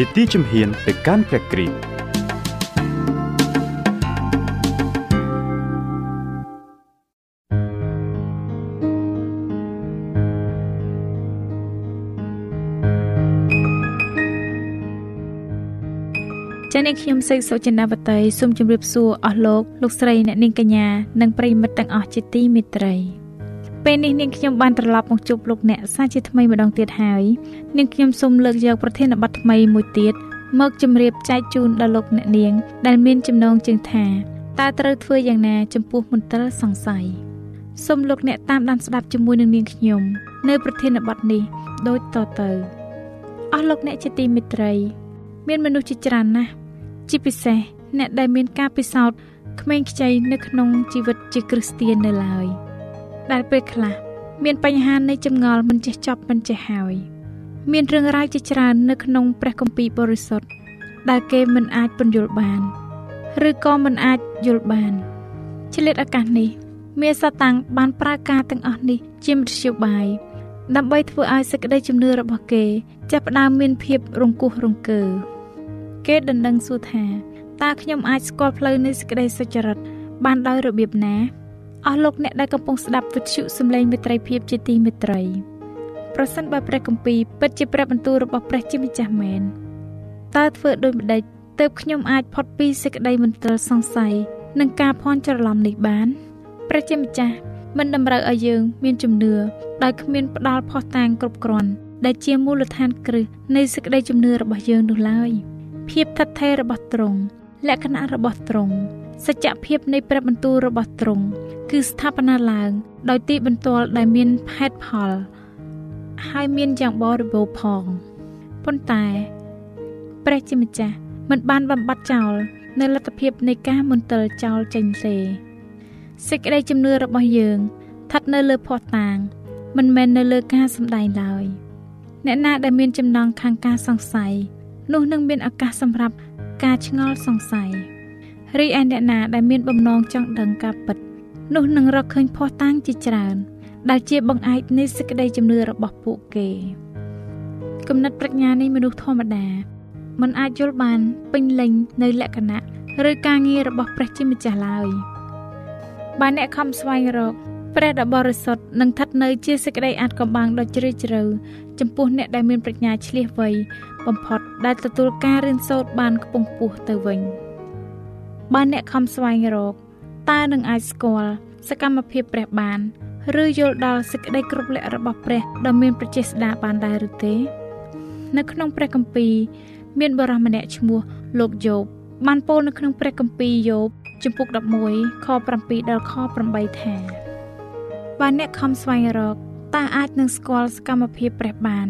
នីតិជំហានទៅកាន់ព្រះគ្រីស្ទចា៎អ្នកខ្ញុំសេកសុចិនាវតីសូមជម្រាបសួរអស់លោកលោកស្រីអ្នកនាងកញ្ញានិងប្រិយមិត្តទាំងអស់ជាទីមេត្រី ពេលនេះនាងខ្ញុំបានត្រឡប់មកជួបលោកអ្នកសាជាថ្មីម្ដងទៀតហើយនាងខ្ញុំសូមលើកយកប្រធានបទថ្មីមួយទៀតមកជម្រាបចែកជូនដល់លោកអ្នកនាង ដែលមានចំណងជើងថាតើត្រូវធ្វើយ៉ាងណាចំពោះមន្ទិលសង្ស័យសូមលោកអ្នកតាមដានស្ដាប់ជាមួយនឹងនាងខ្ញុំនៅប្រធានបទនេះដូចតទៅអស់លោកអ្នកជាទីមេត្រី មានមនុស្សជាច្រើនណាស់ជាពិសេសអ្នកដែលមានការពិសោធន៍ក្មេងខ្ចីនៅក្នុងជីវិតជាគ្រីស្ទាននៅឡើយ។ ដែលពេលខ្លះមានបញ្ហានៃចម្ងល់មិនចេះចប់មិនចេះហើយមានរឿងរ៉ាវជាច្រើននៅក្នុងព្រះគម្ពីរបរិសុទ្ធដែលគេមិនអាចពន្យល់បាន ឬក៏មិនអាចយល់បានឆ្លៀតឱកាសនេះមានសាតាំងបានប្រើការទាំងអស់នេះជាមធ្យោបាយដើម្បីធ្វើឲ្យសេចក្តីជំនឿរបស់គេ ចាប់ផ្ដើមមានភាពរង្គោះរង្គើគេដណ្ដឹងសួរថាតើខ្ញុំអាចស្គាល់ផ្លូវនៃសេចក្តីសុចរិតបានដោយរបៀបណា អស់លោកអ្នកដែលកំពុងស្ដាប់វិទ្យុសំឡេងមេត្រីភាពជាទីមេត្រីប្រសិនបើព្រះគម្ពីរពិតជាព្រះបន្ទូលរបស់ព្រះជាម្ចាស់មែនតើធ្វើដូចម្ដេចទើបខ្ញុំអាចផុតពីសេចក្តីមន្ទិលសង្ស័យនិងការភ័ន្តច្រឡំនេះបានព្រះជាម្ចាស់មិនតម្រូវឲ្យយើងមានជំនឿដោយគ្មានផ្ដាល់ផុសតាងគ្រប់គ្រាន់ដែលជាមូលដ្ឋានគ្រឹះនៃសេចក្តីជំនឿរបស់យើងនោះឡើយភាពថិតថេររបស់ទ្រង់លក្ខណៈរបស់ទ្រង់ សច្ចភាពនៃព្រះបន្ទូលរបស់ទ្រង់គឺស្ថាបនាឡើង ដោយទីបន្ទាល់ដែលមានហេតុផល ហើយមានយ៉ាងបរិបូរណ៍ផងប៉ុន្តែព្រះជាម្ចាស់មិនបានបំបត្តិចោលនៅលទ្ធភាពនៃការមន្ទិលចោលចេញទេសេចក្តីជំនឿរបស់យើងស្ថិតនៅលើភ័ស្តុតាង មិនមែននៅលើការសម្ដែងឡើយអ្នកណាដែលមានចំណងខាងការសង្ស័យនោះនឹងមានឱកាសសម្រាប់ការឆ្ងល់សង្ស័យ រីឯអ្នកណាដែលមានបំណងចង់ដឹងការពិត នោះនឹងរកឃើញភ័ស្តុតាងជាច្រើន ដែលជាបង្អែកនៃសេចក្តីជំនឿរបស់ពួកគេគំនិតប្រាជ្ញានៃមនុស្សធម្មតាมันអាចយល់បានពេញលេញនៅលក្ខណៈឬការងាររបស់ព្រះជាម្ចាស់ឡើយបើអ្នកខំស្វែងរកព្រះដ៏បរិសុទ្ធនឹងស្ថិតនៅជាសេចក្តីអាចកំបាំងដ៏ជ្រាលជ្រៅចំពោះអ្នកដែលមានប្រាជ្ញាឆ្លៀសវៃបំផុតដែលទទួលការរៀនសូត្របានខ្ពង់ខ្ពស់ទៅវិញ បើអ្នកខំស្វែងរកតើនឹងអាចស្គាល់សកម្មភាពព្រះបាន ឬយល់ដល់សេចក្តីគ្រប់លក្ខរបស់ព្រះដ៏មានប្រជាស្ដាបានដែរឬទេ នៅក្នុងព្រះគម្ពីរមានបរិសម្នាក់ឈ្មោះលោកយោបបានពោលនៅក្នុងព្រះគម្ពីរយោបជំពូក11ខ7ដល់ខ8ថាបើអ្នកខំស្វែងរកតើអាចនឹងស្គាល់សកម្មភាពព្រះបាន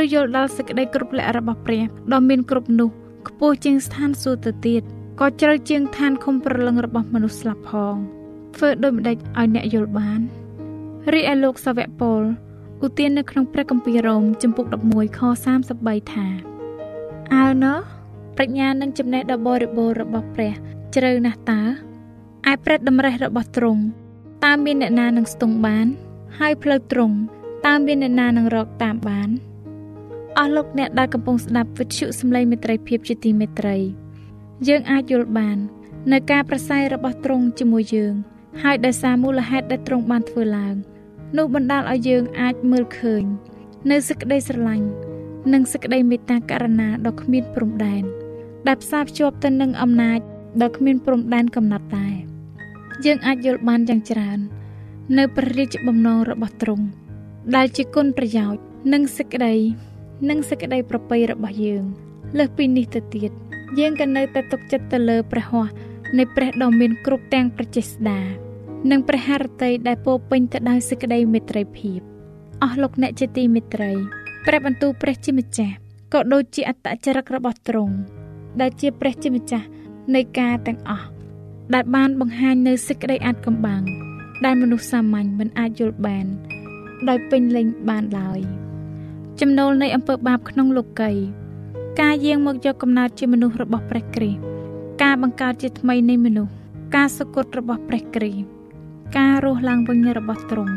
ឬយល់ដល់សេចក្តីគ្រប់លក្ខរបស់ព្រះដ៏មានគ្រប់នោះខ្ពស់ជាងស្ថានសួគ៌ទៅទៀត ក៏ជ្រៅជាងឋានឃុំប្រលឹងរបស់មនុស្សស្លាប់ផងធ្វើដូចម្ដេចឲ្យអ្នកយល់បានរីឯលោកសាវកពលឧទាននៅក្នុងព្រះគម្ពីររ៉ូមចំពុក11ខ33ថាអើណោះប្រាជ្ញានិងចំណេះដ៏បរិបូរណ៍របស់ព្រះជ្រៅណាស់តើឯព្រះតម្រេះរបស់ទ្រង់តើមានអ្នកណានឹងស្ទង់បាន ហើយផ្លូវទ្រង់តើមានអ្នកណានឹងរកតាមបានអស់លោកអ្នកដែលកំពុងស្ដាប់វិទ្យុសំឡេងមេត្រីភាពជាទីមេត្រី យើងអាចយល់បាន នៅការប្រស័យរបស់ទ្រង់ជាមួយយើង ហើយដោយសារមូលហេតុដែលទ្រង់បានធ្វើឡើងនោះបណ្ដាលឲ្យយើងអាចមើលឃើញ នៅសេចក្តីស្រឡាញ់និងសេចក្តីមេត្តាករុណាដ៏គ្មានព្រំដែនដែលផ្សារភ្ជាប់ទៅនឹងអំណាចដ៏គ្មានព្រំដែនកំណត់ដែរយើងអាចយល់បានយ៉ាងច្រើន នៅព្រះរាជបំណងរបស់ទ្រង់ដែលជាគុណប្រយោជន៍និងសេចក្តី និងសេចក្តីប្រពៃរបស់យើង លើសពីនេះទៅទៀត យើងក៏នៅតែទុកចិត្តទៅលើព្រះហស្ថនៃព្រះដ៏មានគ្រប់ទាំងប្រជាស្ដានិងព្រះハរតីដែលពោពេញទៅដោយសេចក្តីមេត្រីភាពអស់លោកអ្នកជាទីមេត្រីព្រះបន្ទូលព្រះជាម្ចាស់ក៏ដូចជាអត្តចរិតរបស់ទ្រង់ដែលជាព្រះជាម្ចាស់នៃការទាំងអស់ដែលបានបង្ហាញនៅសេចក្តីអាចកំបាំងដែលមនុស្សសាមញ្ញមិនអាចយល់បាន ដោយពេញលេញបានឡើយចំណូលនៃអំពើបាបក្នុងលោកី ការយាងមកយកកំណើតជាមនុស្សរបស់ព្រះគ្រីស្ទការបង្កើតជាថ្មីនៃមនុស្សការសុគតរបស់ព្រះគ្រីស្ទការរស់ឡើងវិញរបស់ទ្រង់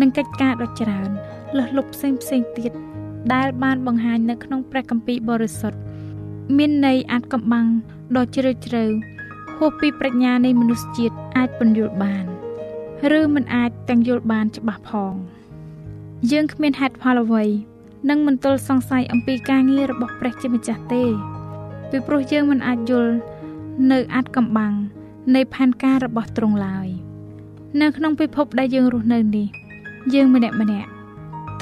និងកិច្ចការដ៏ច្រើនលើសលប់ផ្សេងផ្សេងទៀតដែលបានបង្ហាញនៅក្នុងព្រះគម្ពីរបរិសុទ្ធមានន័យអាចកំបាំងដ៏ជ្រាលជ្រៅហួសពីប្រាជ្ញានៃមនុស្សជាតិអាចពន្យល់បាន ឬមិនអាចទាំងយល់បានច្បាស់ផង យើងគ្មានហេតុផលអ្វី និងមិនទល់សង្ស័យអំពីការងាររបស់ព្រះជាម្ចាស់ទេពីព្រោះយើងមិនអាចយល់នៅអាចកំបាំងនៃផែនការរបស់ទ្រង់ឡើយនៅក្នុងពិភពដែលយើងរស់នៅនេះ យើងម្នាក់ម្នាក់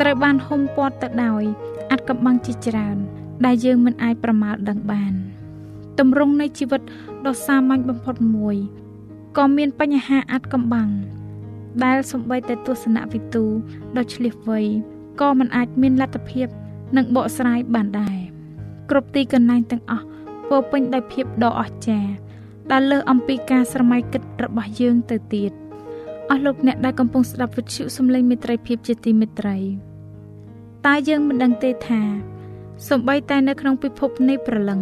ត្រូវបានហុំព័ទ្ធទៅដោយអាចកំបាំងជាច្រើន ដែលយើងមិនអាចប្រមាលដឹងបានតម្រង់នៃជីវិតដ៏សាមញ្ញបំផុតមួយក៏មានបញ្ហាអាចកំបាំងដែលសំបីតែទស្សនវិទូដ៏ឆ្លៀសវៃ ក៏មិនអាចមានលទ្ធភាពនឹងបកស្រាយបានដែរគ្រប់ទីកន្លែងទាំងអស់ពោពេញដោយភាពដ៏អស្ចារ្យដែលលើសអំពីការស្រមៃគិតរបស់យើងទៅទៀតអស់លោកអ្នកដែលកំពុងស្ដាប់វិទ្យុសំឡេងមេត្រីភាពជាទីមេត្រីតើយើងមិនដឹងទេថាសំបីតែនៅក្នុងពិភពនៃប្រលឹង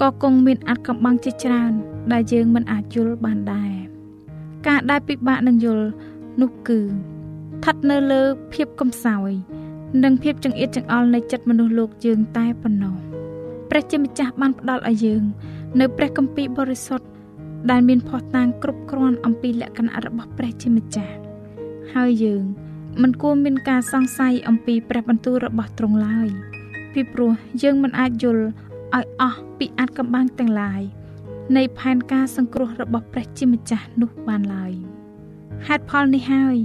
ក៏គង់មានអាចកំបាំងជាច្រើន ដែលយើងមិនអាចយល់បានដែរការដែលពិបាកនឹងយល់នោះគឺ ស្ថិតនៅលើភាពកំសោយ និងភាពចង្អៀតចង្អល់នៃចិត្តមនុស្សលោកយើងតែប៉ុណ្ណោះព្រះជាម្ចាស់បានផ្ដល់ឲ្យយើង នៅព្រះគម្ពីរបរិសុទ្ធដែលមានភស្តុតាងគ្រប់គ្រាន់អំពីលក្ខណៈរបស់ព្រះជាម្ចាស់ហើយយើងមិនគួរមានការសង្ស័យអំពីព្រះបន្ទូលរបស់ទ្រង់ឡើយពីព្រោះយើងមិនអាចយល់ឲ្យអស់ពីអាចកំបាំងទាំងឡាយនៃផែនការសង្គ្រោះរបស់ព្រះជាម្ចាស់នោះបានឡើយហេតុផលនេះហើយ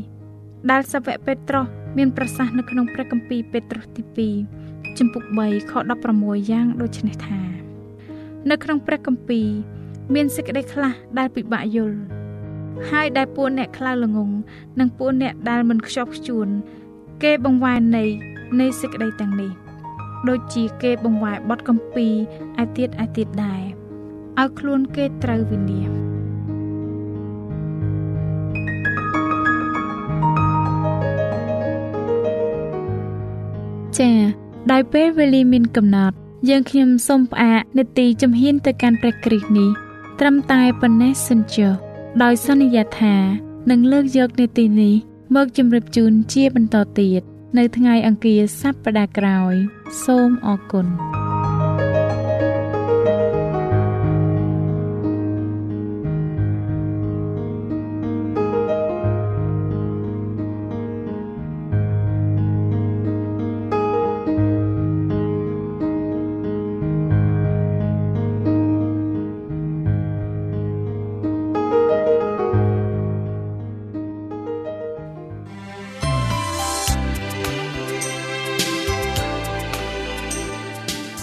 ដែលសាវកពេត្រុសមានប្រសាសន៍នៅក្នុងព្រះគម្ពីរពេត្រុសទី2ចំពុក3ខ16យ៉ាងដូចនេះថា នៅក្នុងព្រះគម្ពីរមានសេចក្តីខ្លះដែលពិបាកយល់ហើយដែលពួកអ្នកខ្លៅល្ងងនិងពួកអ្នកដែលមិនខ្ជាប់ខ្ជួន គេបង្វែរនៃនៃសេចក្តីទាំងនេះដូចជាគេបង្វែរបត់កំពីឯទៀតឯទៀតដែរឲ្យខ្លួនគេត្រូវវិនាស ចា៎ដោយពេលវេលាមានកំណត់ យើងខ្ញុំសូមផ្អាកនេតិជំហានទៅកាន់ព្រះគ្រីស្ទនេះត្រឹមតែប៉ុណ្ណេះសិនចុះដោយសន្យាថានឹងលើកយកនេតិនេះមកជម្រាបជូនជាបន្តទៀតនៅថ្ងៃអង្គារសប្តាហ៍ក្រោយ សូមអរគុណ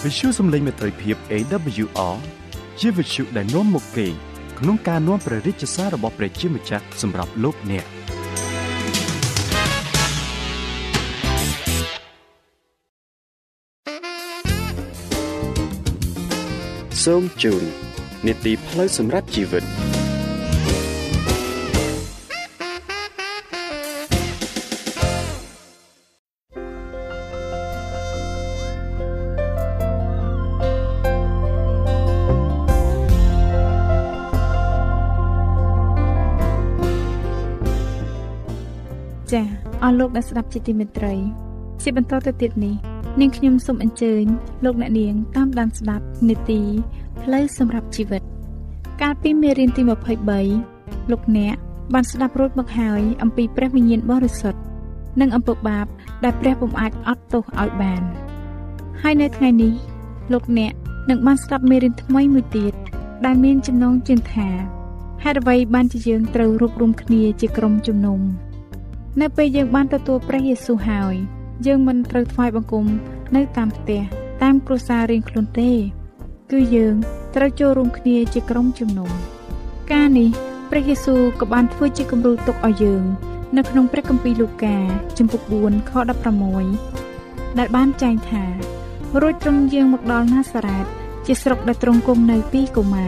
វិទ្យុសំឡេងមេត្រីភាព AWR ជាវិទ្យុដែលនាំមកពីក្នុងការនាំព្រះរាជសាររបស់ព្រះជាម្ចាស់សម្រាប់លោកអ្នកសូមជូននីតិផ្លូវសម្រាប់ជីវិត លោកដែលស្ដាប់ជាទីមេត្រីជាបន្តទៅទៀតនេះនាងខ្ញុំសូមអញ្ជើញលោកអ្នកនាងតាមដានស្ដាប់នេតិផ្លូវសម្រាប់ជីវិត កាលពីមេរៀនទី23លោកអ្នកបានស្ដាប់រួចមកហើយអំពីព្រះវិញ្ញាណបរិសុទ្ធនិងអំពើបាប ដែលព្រះពុំអាចអត់ទោសឲ្យបាន ហើយនៅថ្ងៃនេះ លោកអ្នកនឹងបានស្ដាប់មេរៀនថ្មីមួយទៀតដែលមានចំណងជើងថាហេតុអ្វីបានជាយើងត្រូវរួបរวมគ្នាជាក្រុមជំនុំ នៅពេលយើងបានទទួលព្រះយេស៊ូវហើយ យើងមិនត្រូវថ្វាយបង្គំនៅតាមផ្ទះតាមគ្រួសាររៀងខ្លួនទេ គឺយើងត្រូវចូលរួមគ្នាជាក្រុមជំនុំការនេះព្រះយេស៊ូវក៏បានធ្វើជាគំរូទុកឲ្យយើង នៅក្នុងព្រះគម្ពីរលូកាជំពូក4ខ16ដែលបានចែងថា រួចទ្រង់យាងមកដល់ណាសារ៉េតជាស្រុកដែលទ្រង់គង់នៅពីកូម៉ា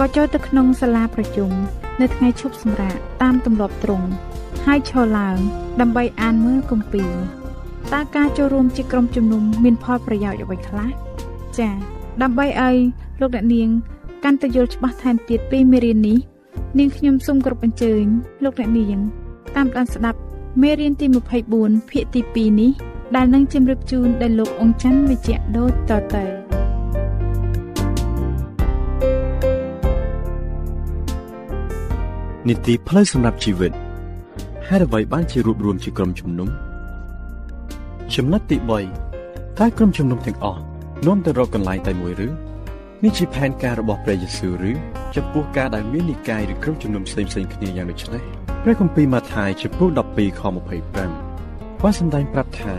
ក៏ចូលទៅក្នុងសាលាប្រជុំនៅថ្ងៃឈប់សម្រាកតាមទម្លាប់ទ្រង់ ហើយឈរឡើង ដើម្បីអានមើលគម្ពីរតើការចូលរួមជាក្រុមជំនុំមានផលប្រយោជន៍អ្វីខ្លះចា៎ដើម្បីឲ្យលោកអ្នកនាងកាន់តែយល់ច្បាស់ថែមទៀតពីមេរៀននេះនាងខ្ញុំសូមគោរពអញ្ជើញលោកអ្នកនាង តាមដានស្ដាប់មេរៀនទី24ភាគទី2នេះដែលនឹងជម្រាបជូនដល់លោកអង្ចាន់វិជ្ជៈដូចតទៅនីតិផ្លូវសម្រាប់ជីវិត ហេតុអ្វីបានជារួបរวมជាក្រុមជំនុំចំណុចទី3តើក្រុមជំនុំទាំងអស់នាំទៅរកកន្លែងតែមួយឬនេះជាផែនការរបស់ព្រះយេស៊ូវឬចំពោះការដែលមាននិកាយឬក្រុមជំនុំផ្សេងៗគ្នាយ៉ាងដូចនេះព្រះគម្ពីរម៉ាថាយចំពោះ12ខ25បានសម្ដែងប្រាប់ថា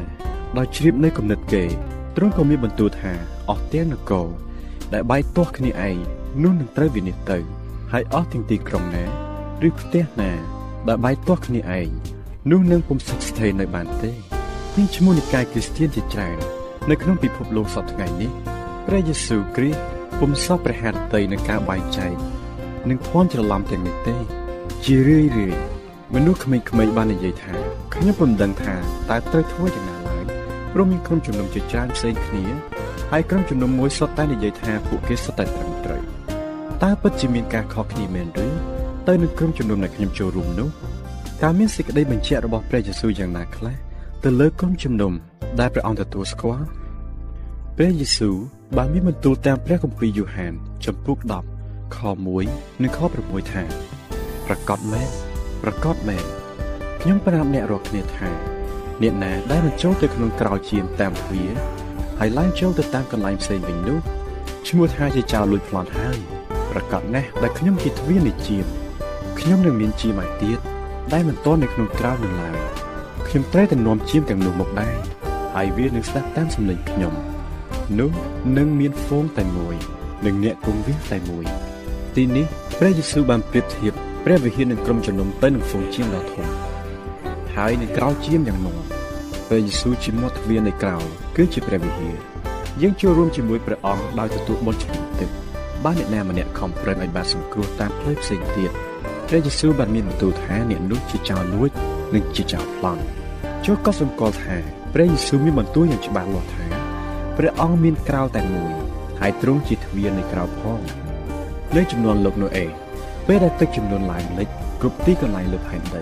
ដោយជ្រាបនៅគំនិតគេទ្រង់ក៏មានបន្ទូលថាអស់ទាំងនគរដែលបាយទាស់គ្នាឯងនោះនឹងត្រូវវិនិច្ឆ័យទៅហើយអស់ទាំងទីក្រុងណាឬផ្ទះណា ដែលបាយទាស់គ្នាឯងនោះនឹងពុំស្ថិតស្ថេរនៅបានទេមានឈ្មោះនិកាយគ្រីស្ទានជាច្រើននៅក្នុងពិភពលោកសពថ្ងៃនេះព្រះយេស៊ូវគ្រីស្ទពុំសោះព្រះハរតីនឹងការបែងចែកនិងភ័ន្តច្រឡំទាំងនេះទេ ជារឿយរឿយមនុស្សក្មេងៗបាននិយាយថាខ្ញុំពុំដឹងថាតើត្រូវធ្វើយ៉ាងណាឡើយព្រោះមានក្រុមជំនុំជាច្រើនផ្សេងគ្នាហើយក្រុមជំនុំមួយសុទ្ធតែនិយាយថាពួកគេសុទ្ធតែត្រឹមត្រូវតើពិតជាមានការខុសគ្នាមែនឬ ទៅនឹងក្រុមជំនុំដែលខ្ញុំចូលរួមនោះតើមានសេចក្តីបញ្ជាក់របស់ព្រះយេស៊ូវយ៉ាងណាខ្លះទៅលើក្រុមជំនុំដែលព្រះអង្គទទួលស្គាល់ព្រះយេស៊ូវបានមានបន្ទូលតាមព្រះគម្ពីរយ៉ូហានចំពុក10ខ1និងខ6ថាប្រកាសមែនប្រកាសមែនខ្ញុំប្រាប់អ្នករាល់គ្នាថាអ្នកណាដែលបញ្ចូលទៅក្នុងក្រោយជាមតាមទ្វារហើយឡើងចូលទៅតាមកន្លែងផ្សេងវិញនោះឈ្មោះថាជាចៅលួចប្លន់ហើយប្រកាសណាស់ដែលខ្ញុំជាទ្វារនៃជាម ខ្ញុំនឹងមានជាមឯទៀតដែលមិនទាន់នៅក្នុងក្រៅនឹងឡើយខ្ញុំត្រូវតែនាំជាមទាំងនោះមកដែរហើយវានឹងស្ដាប់តាមសំឡេងខ្ញុំនោះនឹងមានហ្វូងតែមួយនិងអ្នកគង់វាតែមួយទីនេះព្រះយេស៊ូវបានប្រៀបធៀបព្រះវិហារនឹងក្រុមជំនុំទៅនឹងហ្វូងជាមដ៏ធំហើយនឹងក្រោលជាមយ៉ាងនោះព្រះយេស៊ូវជាមាត់ទ្វារនៃក្រោលគឺជាព្រះវិហារយើងចូលរួមជាមួយព្រះអង្គដោយទទួលបុណ្យជំនុំទឹកបានអ្នកណាម្នាក់ខំប្រឹងឲ្យបានសង្គ្រោះតាមផ្លូវផ្សេងទៀត ព្រះយេស៊ូវបានមានបន្ទូលថាអ្នកនោះជាចៅលួចនិងជាចៅប្លន់ចូលក៏សម្គាល់ថាព្រះយេស៊ូវមានបន្ទូលយ៉ាងច្បាស់លាស់ថាព្រះអង្គមានក្រៅតែមួយហើយទ្រង់ជាទ្វារនៃក្រៅផងនៅចំនួនលោកណូអេពេលដែលទឹកចំនួនឡើងលិចគ្រប់ទីកន្លែងលើផែនដី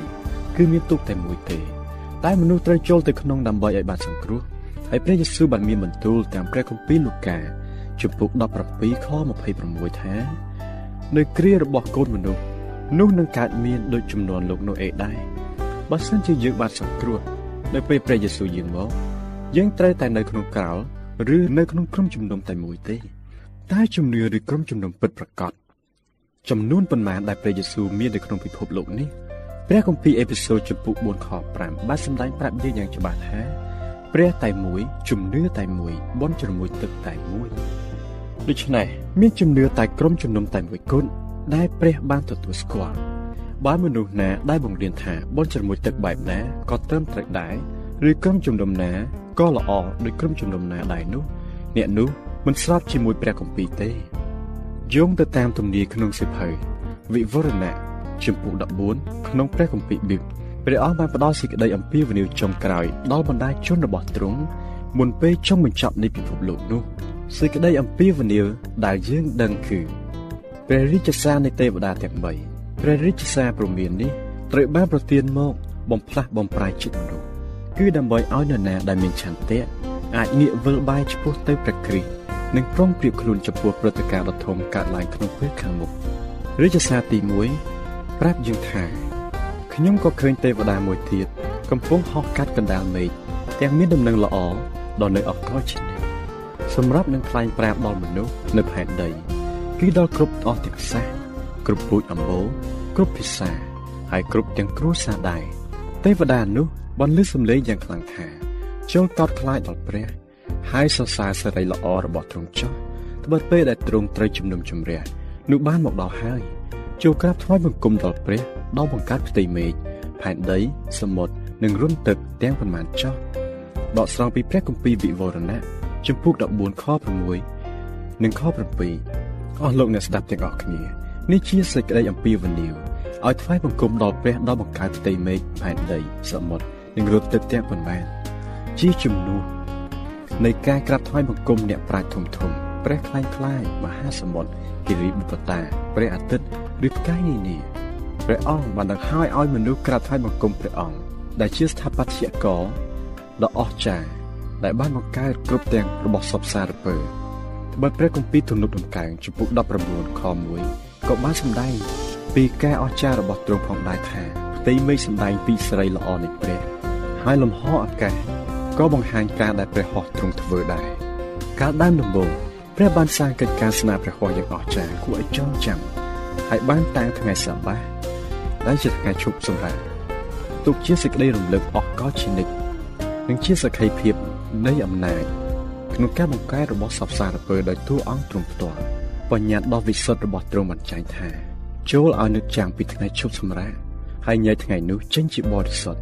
គឺមានទូកតែមួយទេតែមនុស្សត្រូវចូលទៅក្នុងដើម្បីឲ្យបានសង្គ្រោះហើយព្រះយេស៊ូវបានមានបន្ទូលតាមព្រះគម្ពីរលូកាជំពូក17ខ26ថានៅគ្រារបស់កូនមនុស្ស នោះនឹងកើតមានដូចចំនួនលោកណូអេដែរបើសិនជាយើងបានសង្គ្រោះនៅពេលព្រះយេស៊ូវយាងមកយើងត្រូវតែនៅក្នុងក្រោលឬនៅក្នុងក្រុមជំនុំតែមួយទេតែជំនឿឬក្រុមជំនុំពិតប្រាកដចំនួនប៉ុន្មានដែលព្រះយេស៊ូវមាននៅក្នុងពិភពលោកនេះព្រះគម្ពីរអេពីសូតចំពុក4ខ5បានសម្ដែងប្រាប់យើងយ៉ាងច្បាស់ថាព្រះតែមួយជំនឿតែមួយបនជ្រមុជទឹកតែមួយដូច្នេះមានជំនឿតែក្រុមជំនុំតែមួយគត់ ដែលព្រះបានទទួលស្គាល់បើមនុស្សណាដែលបង្រៀនថាបនជ្រមុជទឹកបែបណាក៏ត្រឹមត្រូវដែរឬក្រុមជំនុំណាក៏ល្អដូចក្រុមជំនុំណាដែរនោះ អ្នកនោះមិនស្របជាមួយព្រះគម្ពីរទេយោងទៅតាមទំនាយក្នុងសិភៅវិវរណៈជំពូក14ក្នុងព្រះគម្ពីរប៊ីបព្រះអង្គបានផ្ដល់សេចក្តីអំពាវនាវចុងក្រោយដល់បណ្ដាជនរបស់ទ្រង់មុនពេលចុងបញ្ចប់នៃពិភពលោកនោះសេចក្តីអំពាវនាវដែលយើងដឹងគឺ ព្រះរាជសារនៃទេវតាទាំង3ព្រះរាជសារព្រមាននេះត្រូវបានប្រទានមកបំផ្លាស់បំប្រែចិត្តមនុស្សគឺដើម្បីឲ្យនរណាដែលមានឆន្ទៈអាចងាកវិលបែរឆ្ពោះទៅព្រះគ្រីស្ទនិងប្រុងប្រៀបខ្លួនចំពោះព្រឹត្តិការណ៍ដ៏ធំកើតឡើងក្នុងពេលខាងមុខរាជសារទី1ប្រាប់យើងថាខ្ញុំក៏ឃើញទេវតាមួយទៀតកំពុងហោះកាត់កណ្ដាលមេឃទាំងមានដំណឹងល្អដល់នៅអកលឈ្នះសម្រាប់នឹងថ្លែងប្រាប់ដល់មនុស្សនៅផែនដី គឺដល់គ្រប់អស់ទាំងសាសគ្រប់ពូជអម្បូរគ្រប់ភាសាហើយគ្រប់ទាំងគ្រួសារដែរទេវតានោះបន្លឺសំឡេងយ៉ាងខ្លាំងថាចូលកោតខ្លាចដល់ព្រះ ហើយសរសើរសេរីល្អរបស់ទ្រង់ចុះត្បិតពេលដែលទ្រង់ត្រូវជំនុំជម្រះនោះបានមកដល់ហើយចូលក្រាបថ្វាយបង្គំដល់ព្រះដល់បង្កើតផ្ទៃមេឃផែនដីសមុទ្រនិងរន្ធទឹកទាំងប៉ុន្មានចុះដកស្រង់ពីព្រះគម្ពីរវិវរណៈជំពូក14ខ6និងខ7 អស់លោកអ្នកស្ដាប់ទាំងអស់គ្នានេះជាសេចក្តីអំពាវនាវឲ្យថ្វាយបង្គំដល់ព្រះដល់បង្កើតផ្ទៃមេឃផែនដីសមុទ្រនិងរន្ធទឹកទាំងប៉ុន្មានជាជំនួសនៃការក្រាបថ្វាយបង្គំអ្នកប្រាជ្ញធំធំព្រះខ្លាញ់ខ្លាយមហាសមុទ្រគិរីបុព្វតាព្រះអាទិត្យឬផ្កាយនានាព្រះអង្គបានដង្ហោយឲ្យមនុស្សក្រាបថ្វាយបង្គំព្រះអង្គដែលជាស្ថាបត្យករដ៏អស្ចារ្យដែលបានបង្កើតគ្រប់ទាំងរបស់សពសារពើ បើព្រះគម្ពីរទំនុកដំកើងចំពុក19ខ1ក៏បានសម្ដែងពីការអស្ចារ្យរបស់ទ្រង់ផងដែរថាផ្ទៃមេឃសម្ដែងពីសេរីល្អនៃព្រះហើយលំហអាកាសក៏បង្ហាញការដែលព្រះហស្ថទ្រង់ធ្វើដែរកាលដើមដំបូងព្រះបានសាងកិច្ចការស្នាព្រះហស្ថយ៉ាងអស្ចារ្យគួរឲ្យចងចាំហើយបានតាំងថ្ងៃសបាដែលជាថ្ងៃឈប់សម្រាកទុកជាសេចក្តីរំលឹកអស់កលជានិច្ចនិងជាសក្ខីភាពនៃអំណាច ក្នុងការបង្កើតរបស់សពសារពើដោយតួអង្គទ្រង់ផ្ទាល់បញ្ញត្តិដ៏វិសុទ្ធរបស់ទ្រង់បានចែងថាចូលឲ្យនឹកចាំងពីថ្ងៃឈប់សម្រាកហើយញ៉ៃថ្ងៃនោះចេញជាបរិសុទ្ធ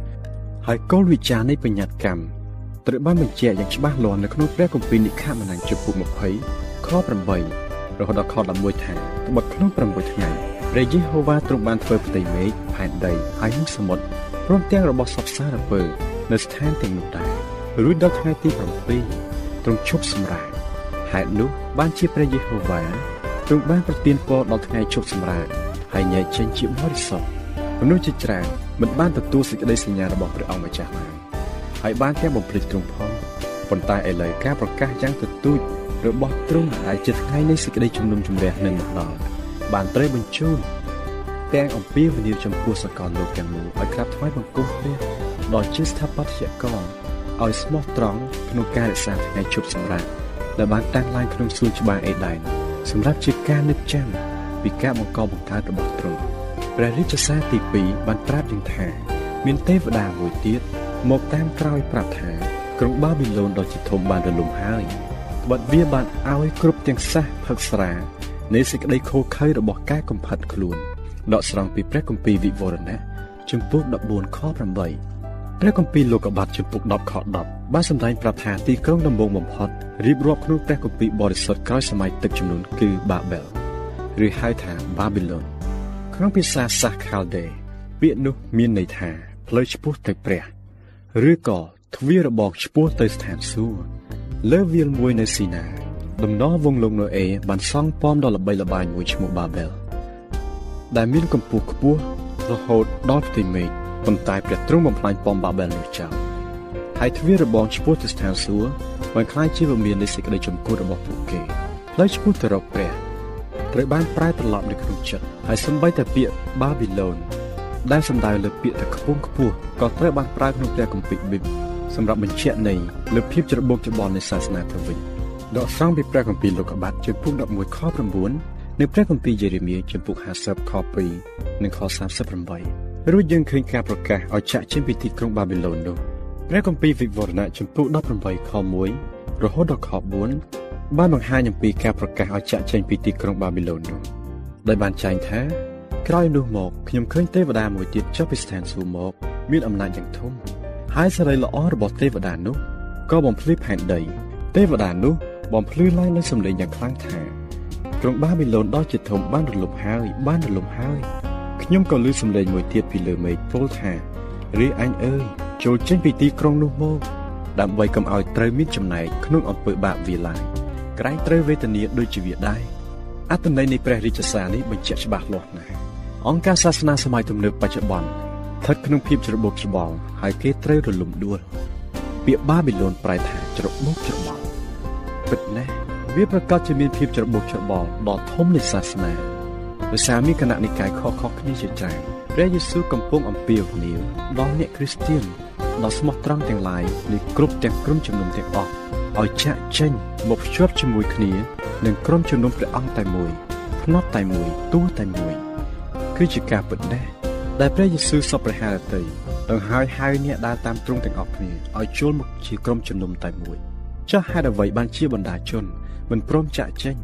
ហើយគោលវិចារនៃបញ្ញត្តិកម្មត្រូវបានបញ្ជាក់យ៉ាងច្បាស់លាស់នៅក្នុងព្រះគម្ពីរនិខមណាញ់ជំពូក20ខ8រហូតដល់ខ11ថាត្បិតក្នុង6ថ្ងៃព្រះយេហូវ៉ាទ្រង់បានធ្វើផ្ទៃមេឃផែនដីហើយនិងសមុទ្រព្រមទាំងរបស់សពសារពើនៅស្ថានទាំងនោះដែររួចដល់ថ្ងៃទី7 ទ្រង់ឈប់សម្រាកហេតុនោះបានជាព្រះយេហូវ៉ាទ្រង់បានប្រទានពរដល់ថ្ងៃឈប់សម្រាកហើយញែកចេញជាបរិសុទ្ធមនុស្សជាច្រើនមិនបានទទួលសេចក្តីសញ្ញារបស់ព្រះអង្គម្ចាស់ឡើយហើយបានទាំងបំភ្លេចទ្រង់ផងប៉ុន្តែឥឡូវការប្រកាសយ៉ាងទទូចរបស់ទ្រង់ដែលជាថ្ងៃនៃសេចក្តីជំនុំជម្រះនឹងមកដល់បានត្រូវបញ្ជូនទាំងអំពីវិនិយោគចំពោះសកលលោកទាំងមូលឲ្យក្រាបថ្វាយបង្គំព្រះដ៏ជាស្ថាបត្យករ ឲ្យស្មោះត្រង់ក្នុងការរក្សាថ្ងៃជប់សម្រាប់ដែលបានតាំងឡើងក្នុងសួនច្បារអេដែនសម្រាប់ជាការនឹកចាំពីការបង្កបង្កើតរបស់ទ្រង់ព្រះរាជសារទី2បានប្រាប់យ៉ាងថា មានទេវតាមួយទៀតមកតាមក្រោយប្រាប់ថាក្រុងបាប៊ីឡូនដ៏ជាធំបានរលំហើយបាត់វាបានឲ្យគ្រប់ទាំងសះផឹកស្រានៃសេចក្តីខូខើរបស់ការកំផិតខ្លួនដកស្រង់ពីព្រះគម្ពីរវិវរណៈជំពូក14ខ8 ព្រះគម្ពីរលោកុបាទជំពូក10ខ10បានសម្ដែងប្រាប់ថាទីក្រុងដំបូងបំផុតរៀបរាប់ក្នុងព្រះគម្ពីរបរិសុទ្ធក្រោយសម័យទឹកជំនន់គឺបាបែលឬហៅថាបាប៊ីឡូនក្នុងភាសាសាសខាល់ដេពាក្យនោះមានន័យថាផ្លូវឆ្ពោះទៅព្រះឬក៏ទ្វាររបងឆ្ពោះទៅស្ថានសួគ៌លើវាលមួយនៅស៊ីណាដំណោះវងលោកណូអេបានសង់ប៉មដ៏ល្បីល្បាញមួយឈ្មោះបាបែលដែលមានកម្ពស់ខ្ពស់រហូតដល់ផ្ទៃមេឃ ប៉ុន្តែព្រះទ្រង់បំផ្លាញប៉មបាបែលនោះចោលហើយទ្វាររបងឆ្ពោះទៅស្ថានសួគ៌បានคล้ายជាវិមាននៃសេចក្តីចំពោះរបស់ពួកគេផ្លូវឆ្ពោះទៅរកព្រះត្រូវបានប្រែត្រឡប់នៅក្នុងចិត្តហើយសំបីតែពាក្យបាប៊ីឡូនដែលសំដៅលើពាក្យតែខ្ពង់ខ្ពស់ក៏ត្រូវបានប្រើក្នុងព្រះគម្ពីរប៊ីបសម្រាប់បញ្ជាក់នៃលើភាពច្របូកច្របល់នៃសាសនាទៅវិញដកស្រង់ពីព្រះគម្ពីរលោកុបាទជំពូក11ខ9និងព្រះគម្ពីរយេរេមៀជំពូក50ខ2និងខ38 រួចយើងឃើញការប្រកាសឲ្យចាក់ចេញពីទីក្រុងបាប៊ីឡូននោះព្រះគម្ពីរវិវរណៈជំពូក18ខ1រហូតដល់ខ4បានបង្ហាញអំពីការប្រកាសឲ្យចាក់ចេញពីទីក្រុងបាប៊ីឡូននោះដោយបានចែងថាក្រោយនោះមកខ្ញុំឃើញទេវតាមួយទៀតចុះពីស្ថានសួគ៌មក មានអំណាចយ៉ាងធំហើយសេរីល្អរបស់ទេវតានោះក៏បំភ្លឺផែនដី ទេវតានោះបំភ្លឺឡើងនូវសម្លេងយ៉ាងខ្លាំងថាក្រុងបាប៊ីឡូនដ៏ជាធំបានរលំហើយបានរលំហើយ ខ្ញុំក៏ឮសម្លេងមួយទៀតពីលើមេឃពោលថារាអញអើយចូលចេញពីទីក្រុងនោះមកដើម្បីកុំឲ្យត្រូវមានចំណែកក្នុងអំពើបាបវាឡើយក្រែងត្រូវវេទនាដូចជាវាដែរអត្តន័យនៃព្រះរាជសារនេះបញ្ជាក់ច្បាស់លាស់ណាស់អង្គការសាសនាសម័យទំនើបបច្ចុប្បន្នស្ថិតក្នុងភាពច្របូកច្របល់ហើយគេត្រូវរលំដួលពាក្យបាប៊ីឡូនប្រែថាច្របូកច្របល់ពិតណាស់វាប្រកាសជាមានភាពច្របូកច្របល់ដ៏ធំនៃសាសនា ដោយសារមានគណៈនិកាយខុសៗគ្នាជាច្រើនព្រះយេស៊ូវកំពុងអំពាវនាវដល់អ្នកគ្រីស្ទានដ៏ស្មោះត្រង់ទាំងឡាយនៃគ្រប់ទាំងក្រុមជំនុំទាំងអស់ឲ្យចាក់ចេញមកភ្ជាប់ជាមួយគ្នានឹងក្រុមជំនុំព្រះអង្គតែមួយភ្នត់តែមួយទួតែមួយគឺជាការពិតដែរដែលព្រះយេស៊ូវសពព្រះハរតីដង្ហើយហៅអ្នកដើរតាមទ្រង់ទាំងអស់គ្នាឲ្យចូលមកជាក្រុមជំនុំតែមួយចុះហេតុអ្វីបានជាបណ្ដាជនមិនព្រមចាក់ចេញ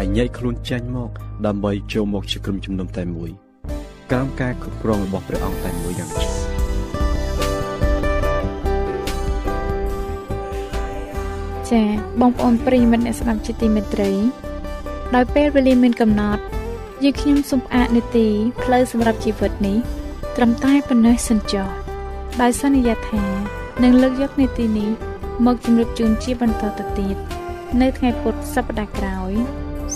ហើយញែកខ្លួនចេញមក ដើម្បីចូលមកជាក្រុមជំនុំតែមួយក្រោមការគ្រប់គ្រងរបស់ព្រះអង្គតែមួយយ៉ាងនេះចា៎បងប្អូនប្រិយមិត្តអ្នកស្ដាប់ជាទីមេត្រី ដោយពេលវេលាមានកំណត់យើងខ្ញុំសូមផ្អាកនីតិផ្លូវសម្រាប់ជីវិតនេះត្រឹមតែប៉ុណ្ណេះសិនចុះដោយសន្យាថានឹងលើកយកនីតិនេះមកជម្រាបជូនជាបន្តទៅទៀតនៅថ្ងៃពុធសប្តាហ៍ក្រោយ